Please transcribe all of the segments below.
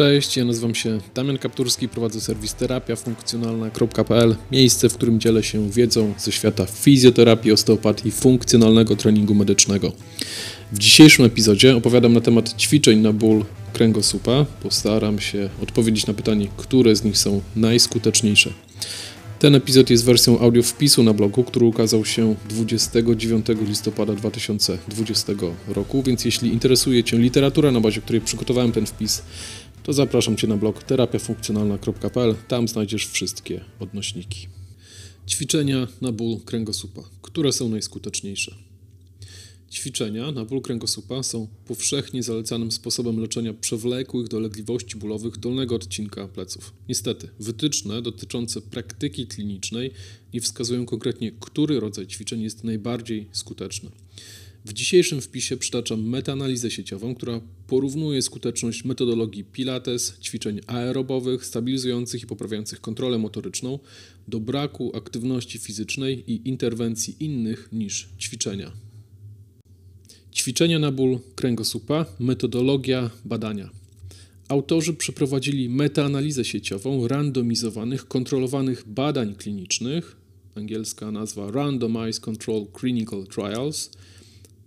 Cześć, ja nazywam się Damian Kapturski, prowadzę serwis terapiafunkcjonalna.pl, miejsce, w którym dzielę się wiedzą ze świata fizjoterapii, osteopatii funkcjonalnego treningu medycznego. W dzisiejszym epizodzie opowiadam na temat ćwiczeń na ból kręgosłupa. Postaram się odpowiedzieć na pytanie, które z nich są najskuteczniejsze. Ten epizod jest wersją audio wpisu na blogu, który ukazał się 29 listopada 2020 roku, więc jeśli interesuje Cię literatura, na bazie której przygotowałem ten wpis, to zapraszam Cię na blog terapiafunkcjonalna.pl. Tam znajdziesz wszystkie odnośniki. Ćwiczenia na ból kręgosłupa. Które są najskuteczniejsze? Ćwiczenia na ból kręgosłupa są powszechnie zalecanym sposobem leczenia przewlekłych dolegliwości bólowych dolnego odcinka pleców. Niestety, wytyczne dotyczące praktyki klinicznej nie wskazują konkretnie, który rodzaj ćwiczeń jest najbardziej skuteczny. W dzisiejszym wpisie przytaczam metaanalizę sieciową, która porównuje skuteczność metodologii Pilates, ćwiczeń aerobowych, stabilizujących i poprawiających kontrolę motoryczną do braku aktywności fizycznej i interwencji innych niż ćwiczenia. Ćwiczenia na ból kręgosłupa, metodologia badania. Autorzy przeprowadzili metaanalizę sieciową randomizowanych, kontrolowanych badań klinicznych, angielska nazwa Randomized Control Clinical Trials,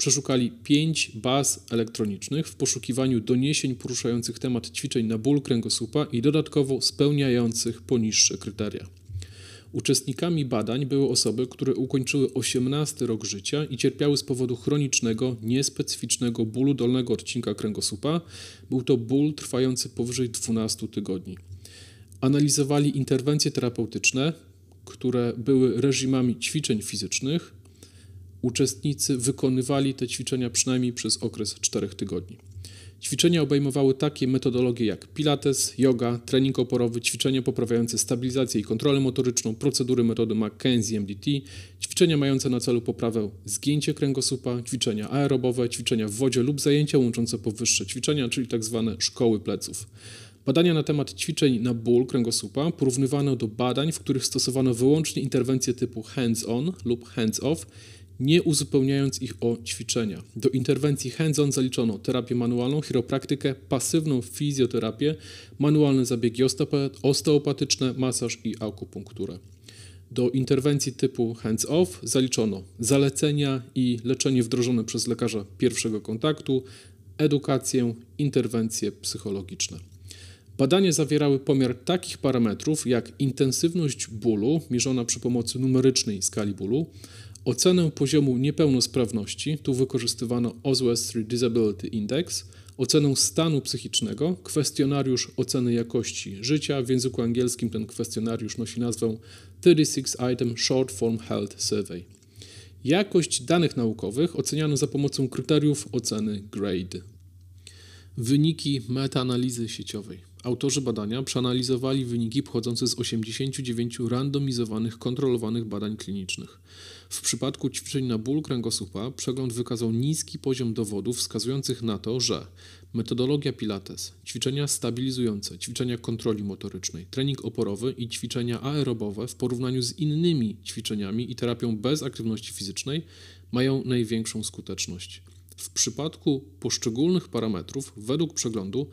przeszukali pięć baz elektronicznych w poszukiwaniu doniesień poruszających temat ćwiczeń na ból kręgosłupa i dodatkowo spełniających poniższe kryteria. Uczestnikami badań były osoby, które ukończyły 18 rok życia i cierpiały z powodu chronicznego, niespecyficznego bólu dolnego odcinka kręgosłupa. Był to ból trwający powyżej 12 tygodni. Analizowali interwencje terapeutyczne, które były reżimami ćwiczeń fizycznych. Uczestnicy wykonywali te ćwiczenia przynajmniej przez okres 4 tygodni. Ćwiczenia obejmowały takie metodologie jak pilates, yoga, trening oporowy, ćwiczenia poprawiające stabilizację i kontrolę motoryczną, procedury metody McKenzie MDT, ćwiczenia mające na celu poprawę zgięcia kręgosłupa, ćwiczenia aerobowe, ćwiczenia w wodzie lub zajęcia łączące powyższe ćwiczenia, czyli tzw. Tak szkoły pleców. Badania na temat ćwiczeń na ból kręgosłupa porównywano do badań, w których stosowano wyłącznie interwencje typu hands-on lub hands-off nie uzupełniając ich o ćwiczenia. Do interwencji hands-on zaliczono terapię manualną, chiropraktykę, pasywną fizjoterapię, manualne zabiegi osteopatyczne, masaż i akupunkturę. Do interwencji typu hands-off zaliczono zalecenia i leczenie wdrożone przez lekarza pierwszego kontaktu, edukację, interwencje psychologiczne. Badania zawierały pomiar takich parametrów jak intensywność bólu, mierzona przy pomocy numerycznej skali bólu, Ocenę poziomu niepełnosprawności, tu wykorzystywano Oswald Street Disability Index, ocenę stanu psychicznego, kwestionariusz oceny jakości życia. W języku angielskim ten kwestionariusz nosi nazwę 36 Item Short Form Health Survey. Jakość danych naukowych oceniano za pomocą kryteriów oceny GRADE. Wyniki metaanalizy sieciowej. Autorzy badania przeanalizowali wyniki pochodzące z 89 randomizowanych, kontrolowanych badań klinicznych. W przypadku ćwiczeń na ból kręgosłupa przegląd wykazał niski poziom dowodów wskazujących na to, że metodologia Pilates, ćwiczenia stabilizujące, ćwiczenia kontroli motorycznej, trening oporowy i ćwiczenia aerobowe w porównaniu z innymi ćwiczeniami i terapią bez aktywności fizycznej mają największą skuteczność. W przypadku poszczególnych parametrów, według przeglądu,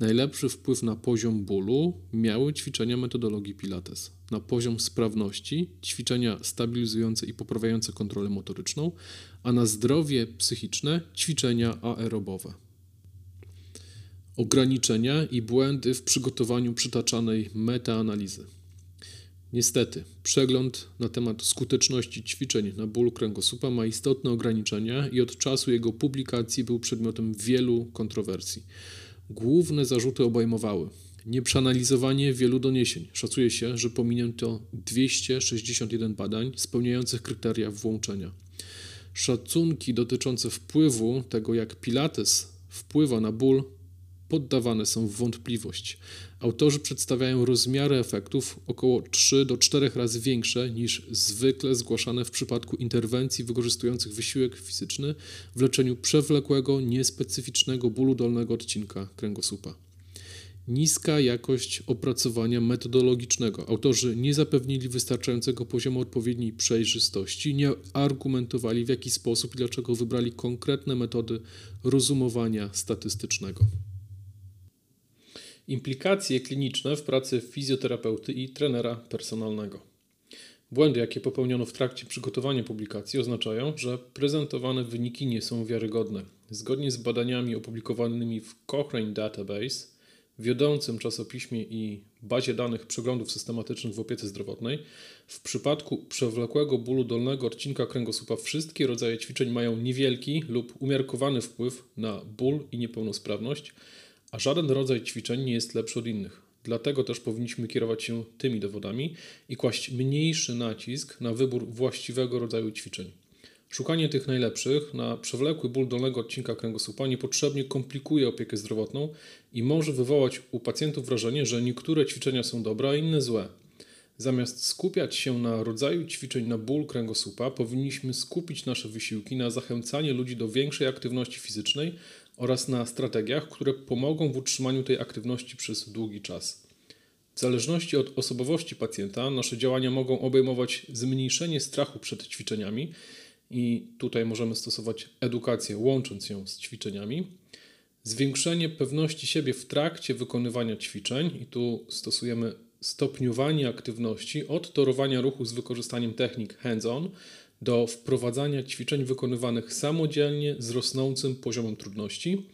najlepszy wpływ na poziom bólu miały ćwiczenia metodologii Pilates. Na poziom sprawności ćwiczenia stabilizujące i poprawiające kontrolę motoryczną, a na zdrowie psychiczne ćwiczenia aerobowe. Ograniczenia i błędy w przygotowaniu przytaczanej metaanalizy. Niestety, przegląd na temat skuteczności ćwiczeń na ból kręgosłupa ma istotne ograniczenia i od czasu jego publikacji był przedmiotem wielu kontrowersji. Główne zarzuty obejmowały nieprzeanalizowanie wielu doniesień. Szacuje się, że pominięto 261 badań spełniających kryteria włączenia. Szacunki dotyczące wpływu tego, jak Pilates wpływa na ból, poddawane są w wątpliwość. Autorzy przedstawiają rozmiary efektów około 3 do 4 razy większe niż zwykle zgłaszane w przypadku interwencji wykorzystujących wysiłek fizyczny w leczeniu przewlekłego, niespecyficznego bólu dolnego odcinka kręgosłupa. Niska jakość opracowania metodologicznego. Autorzy nie zapewnili wystarczającego poziomu odpowiedniej przejrzystości, nie argumentowali w jaki sposób i dlaczego wybrali konkretne metody rozumowania statystycznego. Implikacje kliniczne w pracy fizjoterapeuty i trenera personalnego. Błędy, jakie popełniono w trakcie przygotowania publikacji, oznaczają, że prezentowane wyniki nie są wiarygodne. Zgodnie z badaniami opublikowanymi w Cochrane Database, wiodącym czasopiśmie i bazie danych przeglądów systematycznych w opiece zdrowotnej, w przypadku przewlekłego bólu dolnego odcinka kręgosłupa wszystkie rodzaje ćwiczeń mają niewielki lub umiarkowany wpływ na ból i niepełnosprawność, a żaden rodzaj ćwiczeń nie jest lepszy od innych. Dlatego też powinniśmy kierować się tymi dowodami i kłaść mniejszy nacisk na wybór właściwego rodzaju ćwiczeń. Szukanie tych najlepszych na przewlekły ból dolnego odcinka kręgosłupa niepotrzebnie komplikuje opiekę zdrowotną i może wywołać u pacjentów wrażenie, że niektóre ćwiczenia są dobre, a inne złe. Zamiast skupiać się na rodzaju ćwiczeń na ból kręgosłupa, powinniśmy skupić nasze wysiłki na zachęcaniu ludzi do większej aktywności fizycznej oraz na strategiach, które pomogą w utrzymaniu tej aktywności przez długi czas. W zależności od osobowości pacjenta, nasze działania mogą obejmować zmniejszenie strachu przed ćwiczeniami i tutaj możemy stosować edukację, łącząc ją z ćwiczeniami. Zwiększenie pewności siebie w trakcie wykonywania ćwiczeń, i tu stosujemy stopniowanie aktywności od torowania ruchu z wykorzystaniem technik hands-on do wprowadzania ćwiczeń wykonywanych samodzielnie z rosnącym poziomem trudności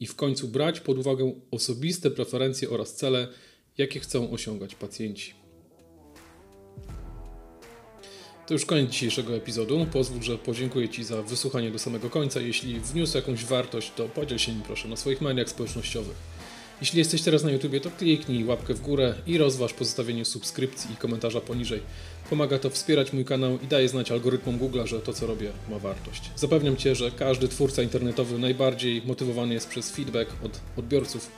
i w końcu brać pod uwagę osobiste preferencje oraz cele, jakie chcą osiągać pacjenci. To już koniec dzisiejszego epizodu. Pozwól, że podziękuję Ci za wysłuchanie do samego końca. Jeśli wniósł jakąś wartość, to podziel się nim proszę na swoich mediach społecznościowych. Jeśli jesteś teraz na YouTubie, to kliknij łapkę w górę i rozważ pozostawienie subskrypcji i komentarza poniżej. Pomaga to wspierać mój kanał i daje znać algorytmom Google, że to co robię ma wartość. Zapewniam Cię, że każdy twórca internetowy najbardziej motywowany jest przez feedback od odbiorców,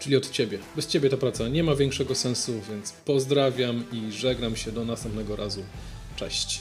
czyli od Ciebie. Bez Ciebie ta praca nie ma większego sensu, więc pozdrawiam i żegnam się do następnego razu. Cześć.